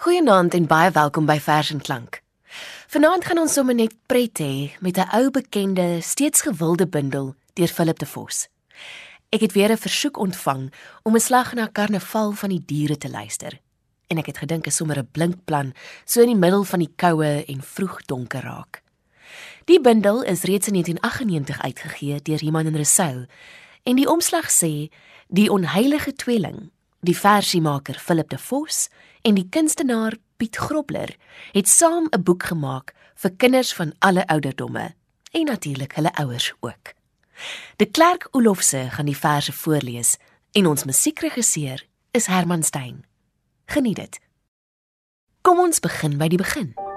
Goeienaand en baie welkom by Vers en Klank. Vanaand gaan ons sommer net pret hê met 'n ou bekende, steeds gewilde bundel deur Philip de Vos. Ek het weer 'n versoek ontvang om 'n slag na Karnaval van die diere te luister. En ek het gedink is sommer 'n blink plan so in die middel van die koue en vroeg donker raak. Die bundel is reeds in 1998 uitgegee deur Iman en Resou en die omslag sê die onheilige tweeling, die versiemaker Philip de Vos en die kunstenaar Piet Grobler het saam 'n boek gemaak vir kinders van alle ouderdomme en natuurlik hulle ouers ook. De Klerk Olofse gaan die verse voorlees en ons musiekregisseur is Herman Stein. Geniet dit. Kom ons begin by die begin.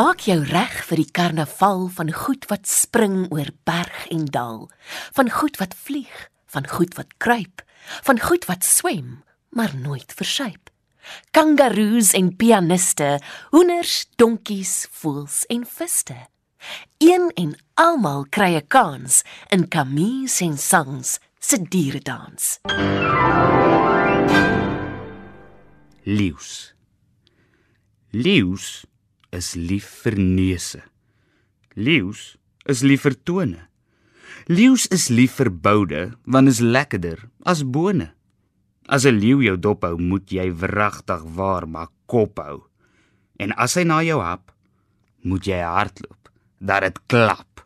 Maak jou reg vir die karnaval van goed wat spring oor berg en dal, van goed wat vlieg, van goed wat kruip, van goed wat swem, maar nooit versuip. Kangaroos en pianiste, hoenders, donkies, voëls en viste. Een en almal kry 'n kans in Camille Saint-Saëns se dieredans. Leeu's. Leeu's is lief vir neuse. Leeu's is lief vir tone. Leeu's is lief vir boude want is lekkerder as bone. As 'n leeu jou dop hou, moet jy wragtig waar maar kop hou. En as hy na jou hap, moet jy hardloop dat dit klap.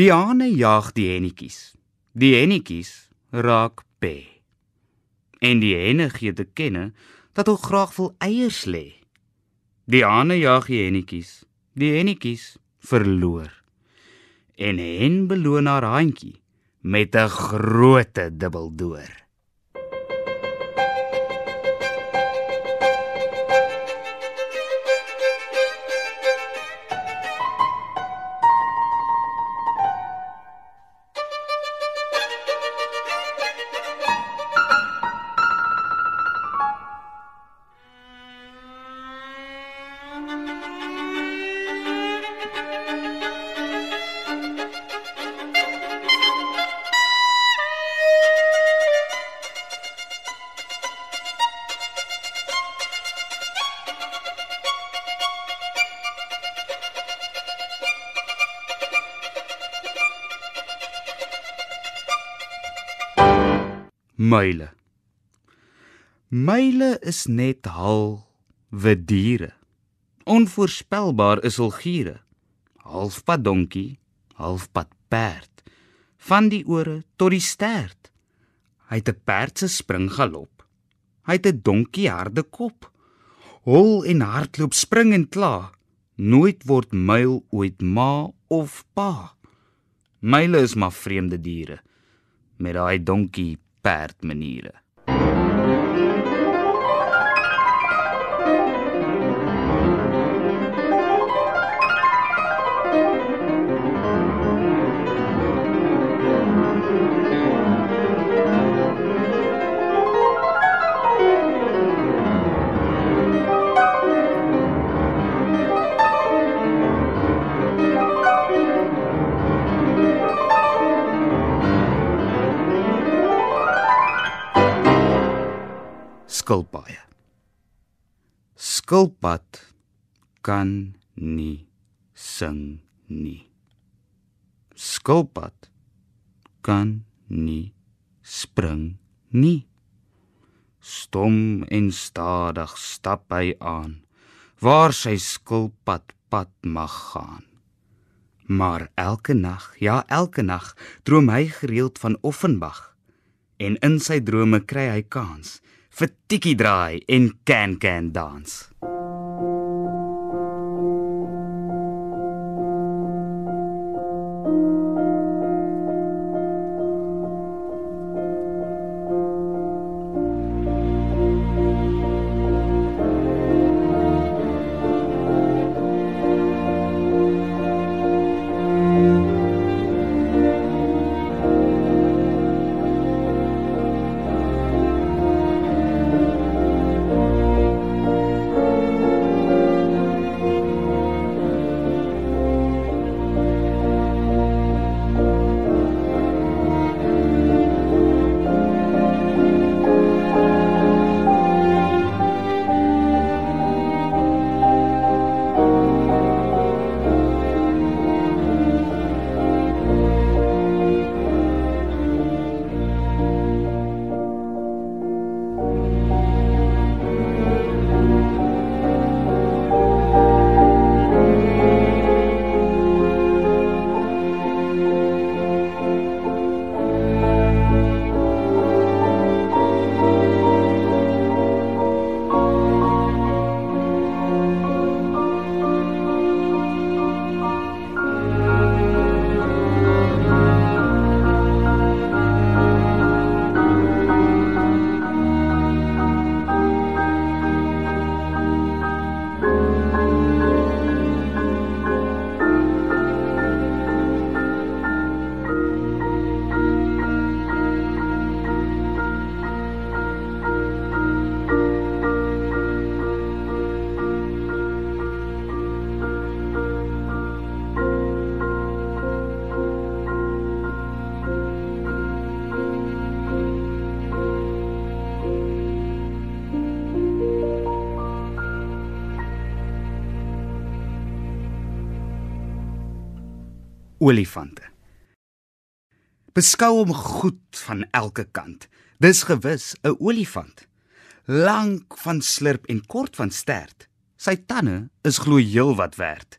Die hane jaag die hennetjies. Die hennetjies raak pe. En die henne gee te kenne dat hulle graag wil eiers lê. Die hane jaag die hennetjies. Die hennetjies verloor. En hen beloon haar handjie met 'n groot dubbeldoor. Myle. Myle is net hal wit diere. Onvoorspelbaar is hul giere. Halfpad donkie, halfpad perd. Van die ore tot die stert. Hy het 'n perd se springgalop. Hy het 'n donkie harde kop. Hol en hardloop spring en kla. Nooit word myl ooit ma of pa. Myle is maar vreemde diere met daai donkie perd skilpaaie. Skilpad kan nie sing nie. Skilpad kan nie spring nie. Stom en stadig stap hy aan waar sy skilpad pad mag gaan. Maar elke nag, ja elke nag, droom hy gereeld van Offenbach en in sy drome kry hy kans vir tikkie draai en can can dans. Olifante. Beskou hom goed van elke kant. Dis gewis 'n olifant. Lank van slurp en kort van stert. Sy tande is glo heel wat werd.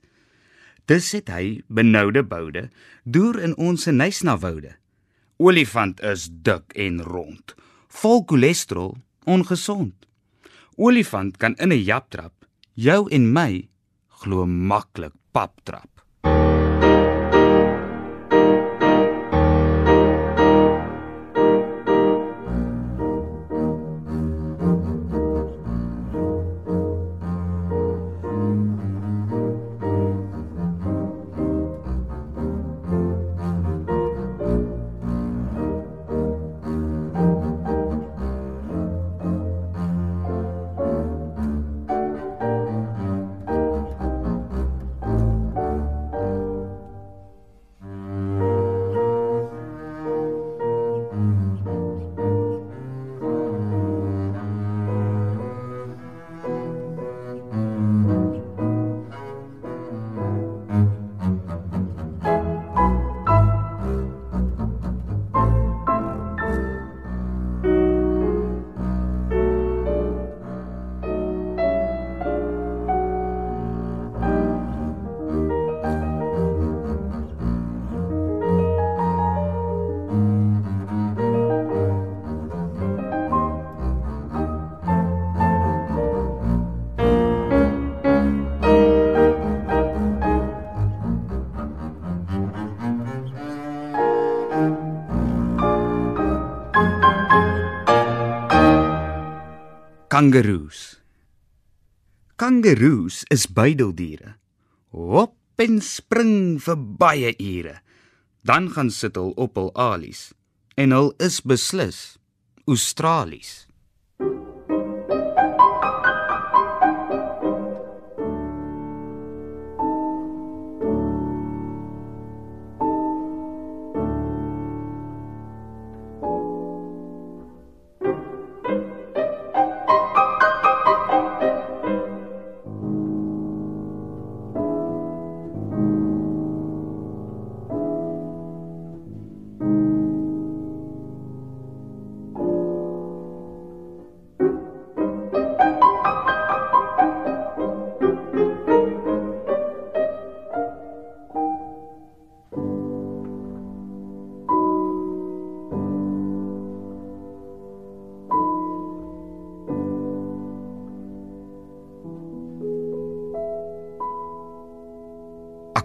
Dis het hy benoude boude deur in ons nysnawoude. Olifant is dik en rond, vol cholesterol, ongesond. Olifant kan in 'n jap trap, jou en my glo maklik pap Kangaroos. Kangaroos is buideldiere. Hop en spring vir baie ure. Dan gaan sit hulle op hul alies en hulle is beslis Australies.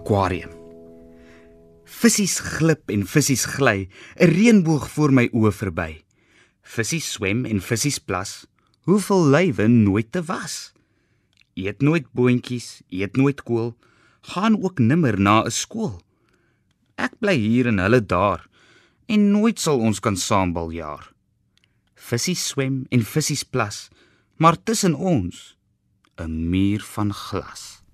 Aquarium. Vissies glip en vissies gly, 'n reënboog voor my oë verby. Vissies swem en vissies plas, hoeveel lywe nooit te was. Eet nooit boontjies, eet nooit kool, gaan ook nimmer na 'n skool. Ek bly hier en hulle daar en nooit sal ons kan saambal jaar. Vissies swem en vissies plas, maar tussen ons 'n muur van glas.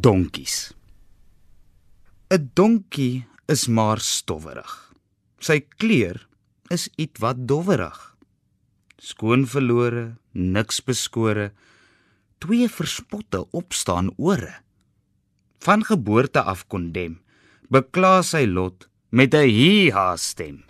Donkies. 'n Donkie is maar stowwerig. Sy kleur is ietwat dowwerig. Skoon verlore, niks beskore, twee verspotte opstaan ore. Van geboorte af kondem, bekla sy lot met 'n hi-ha stem.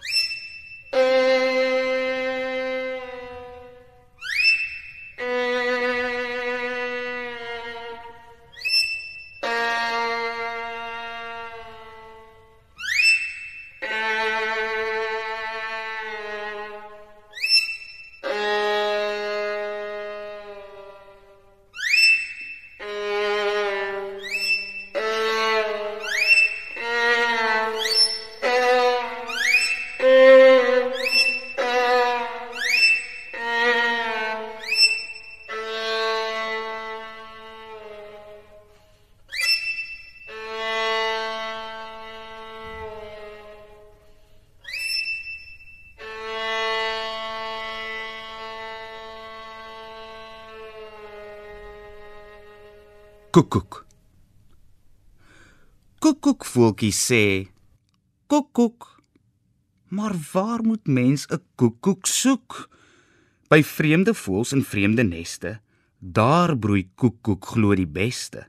Koekoek. Koekoek voeltjie sê: Koekoek. Maar waar moet mens 'n koekoek soek? By vreemde voëls in vreemde neste, Daar broei koekoek glo die beste.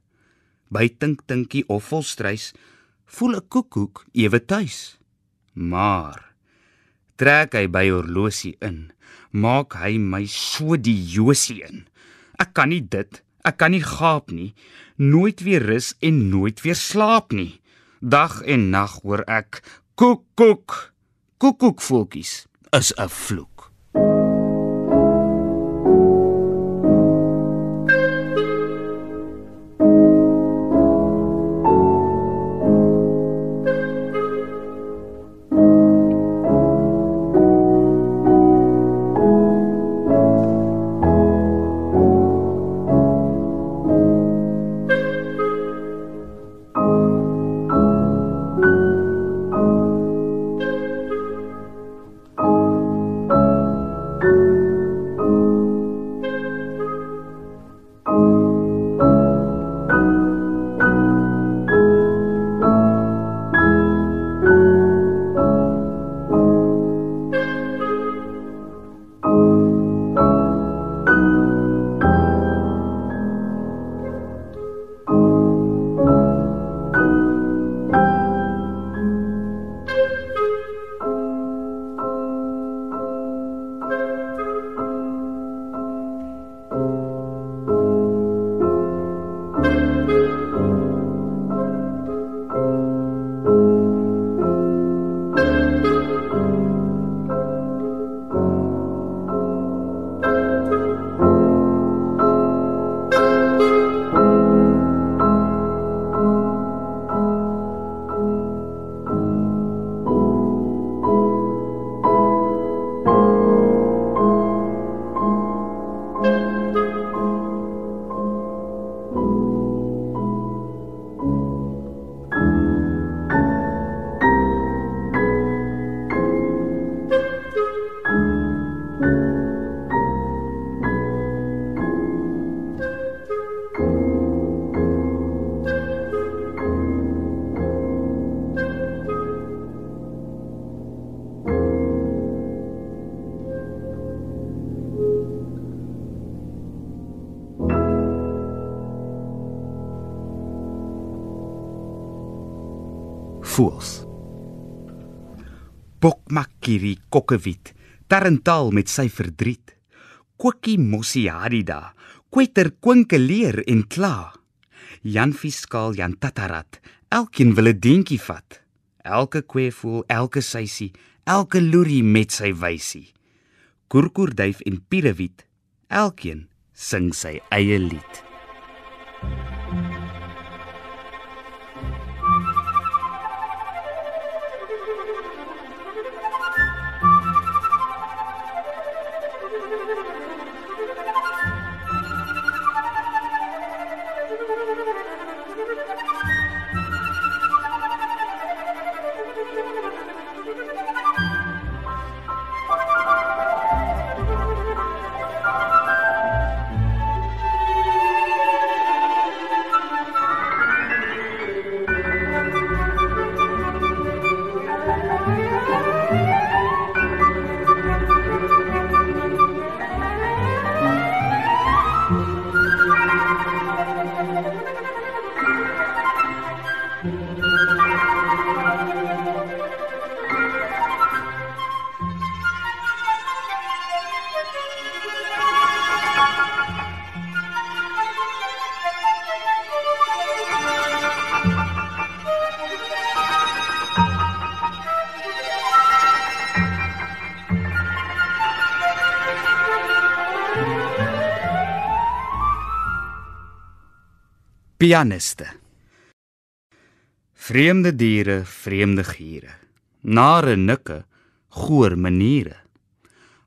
By tink tinkie of volstrys voel 'n koekoek ewe tuis. Maar trek hy by horlosie in, maak hy my so die josie in. Ek kan nie dit, ek kan nie gaap nie, nooit weer rus en nooit weer slaap nie. Dag en nag hoor ek koekoek. Koekoekvoeltjies is 'n vloek. Voels. Bokmakiri kokkewiet, tarantaal met sy verdriet. Kokkie mossiadida, kwetter kwinkeleer en kla. Jan fiskaal Jan tatarat, elkeen wil 'n deentjie vat. Elke kwee voel, elke seisie, elke loerie met sy wysie. Kurkurduif en pierewiet, elkeen sing sy eie lied. Pianiste. Vreemde diere, vreemde giere. Nare nikke, goor maniere.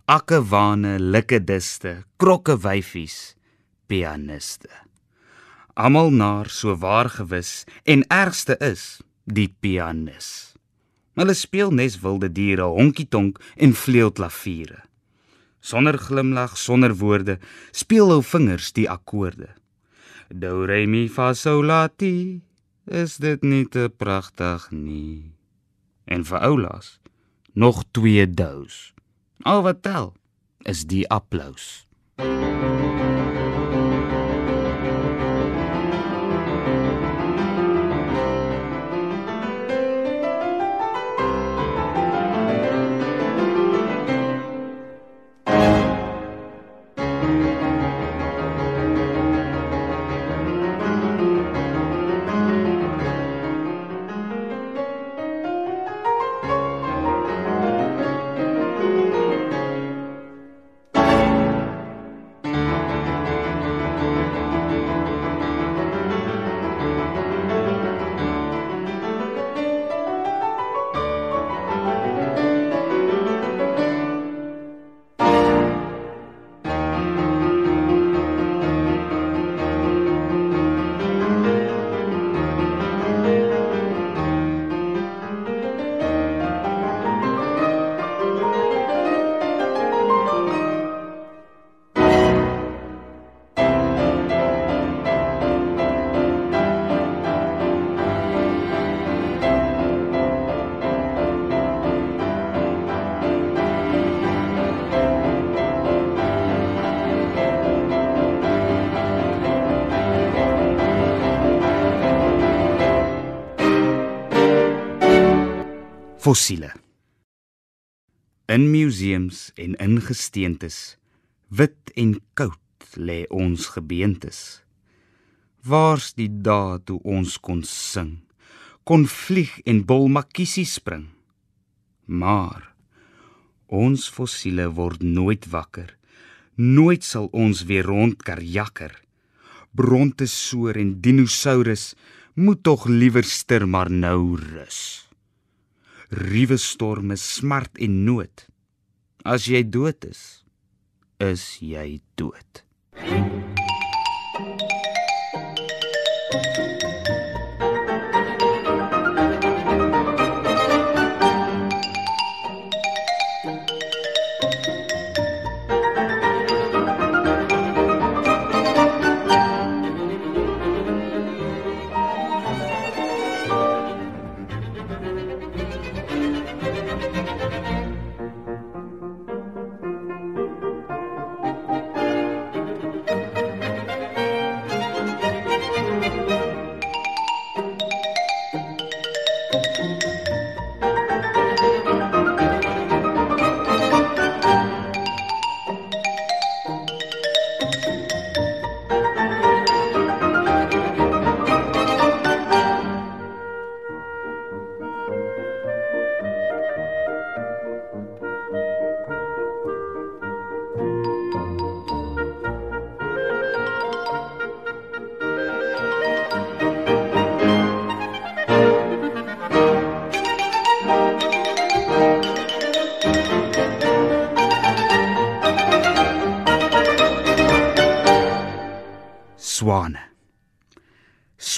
Akke wane, likke diste, krokke wyfies, pianiste. Almal naar so waar gewis en ergste is die pianis. Hulle speel nes wilde diere, honkie tonk en vleuelklaviere. Sonder glimlag, sonder woorde, speel hul vingers die akkoorde. Do re mi fa sol la ti. Is dit nie te pragtig nie? En vir oulas nog twee dous. Al wat tel is die applous. Thank you. Fossiele. In museums en in gesteentes, wit en koud lê ons gebeentes. Waar's die dae toe ons kon sing, kon vlieg en bolmakiesie spring? Maar ons fossiele word nooit wakker. Nooit sal ons weer rondkarjakker. Brontosaurus en dinosaurus moet tog liewerster maar nou rus. Riewe storme, smart en nood. As jy dood is, is jy dood. Swane.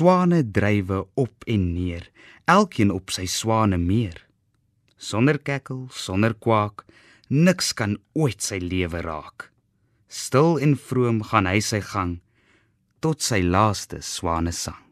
Swane drywe op en neer, elkeen op sy swane meer. Sonder kekkel, sonder kwak, niks kan ooit sy lewe raak. Stil en vroom gaan hy sy gang tot sy laaste swane sang.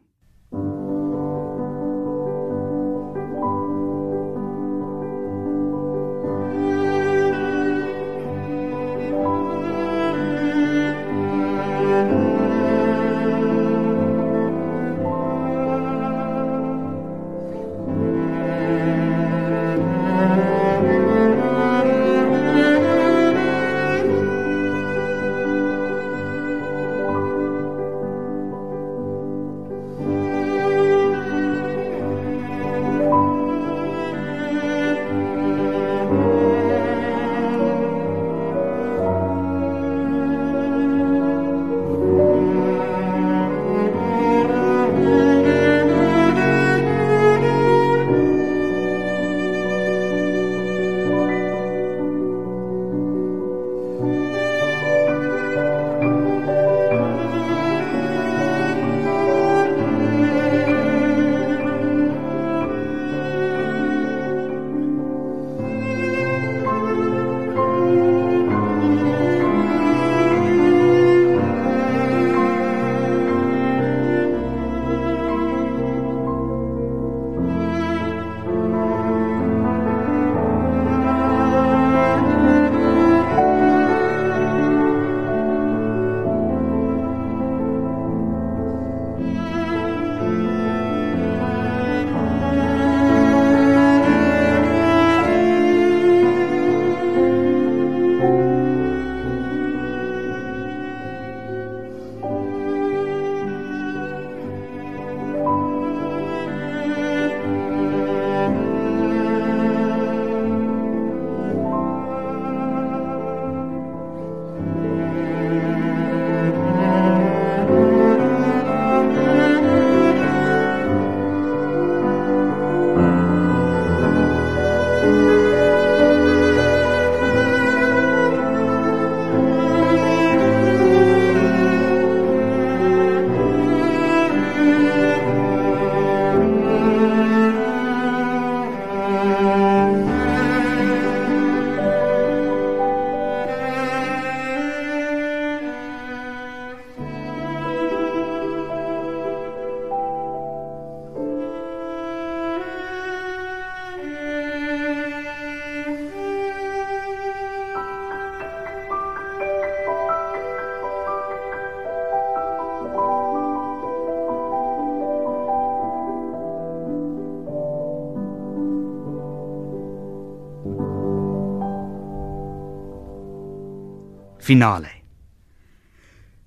Finale.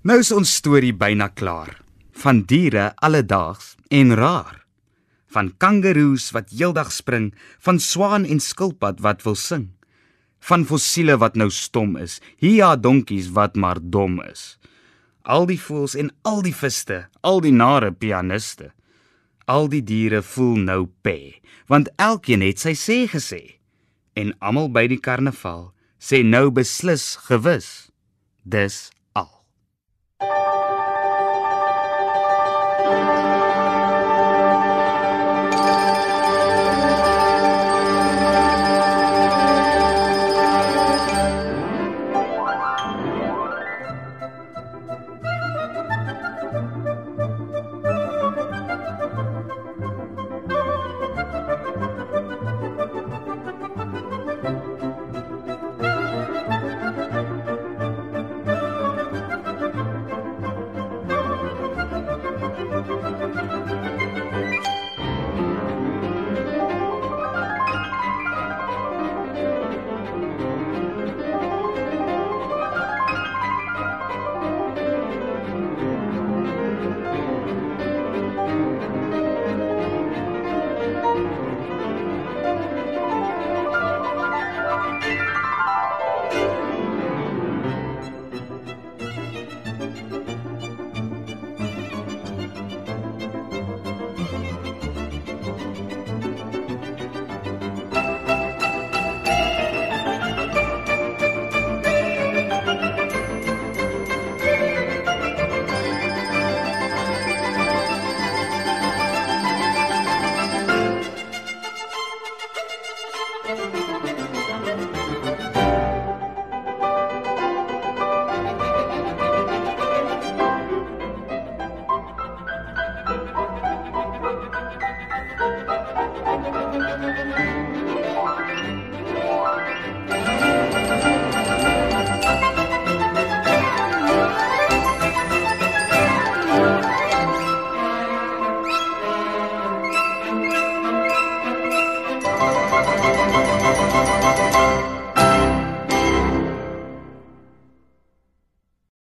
Nou is ons storie byna klaar. Van diere alledaags en raar. Van kangaroos wat heeldag spring, van swaan en skilpad wat wil sing. Van fossiele wat nou stom is, hier donkies wat maar dom is. Al die voëls en al die viste, al die nare pianiste. Al die diere voel nou pê, want elkeen het sy sê gesê. En almal by die karnaval sê nou beslis gewis. Dis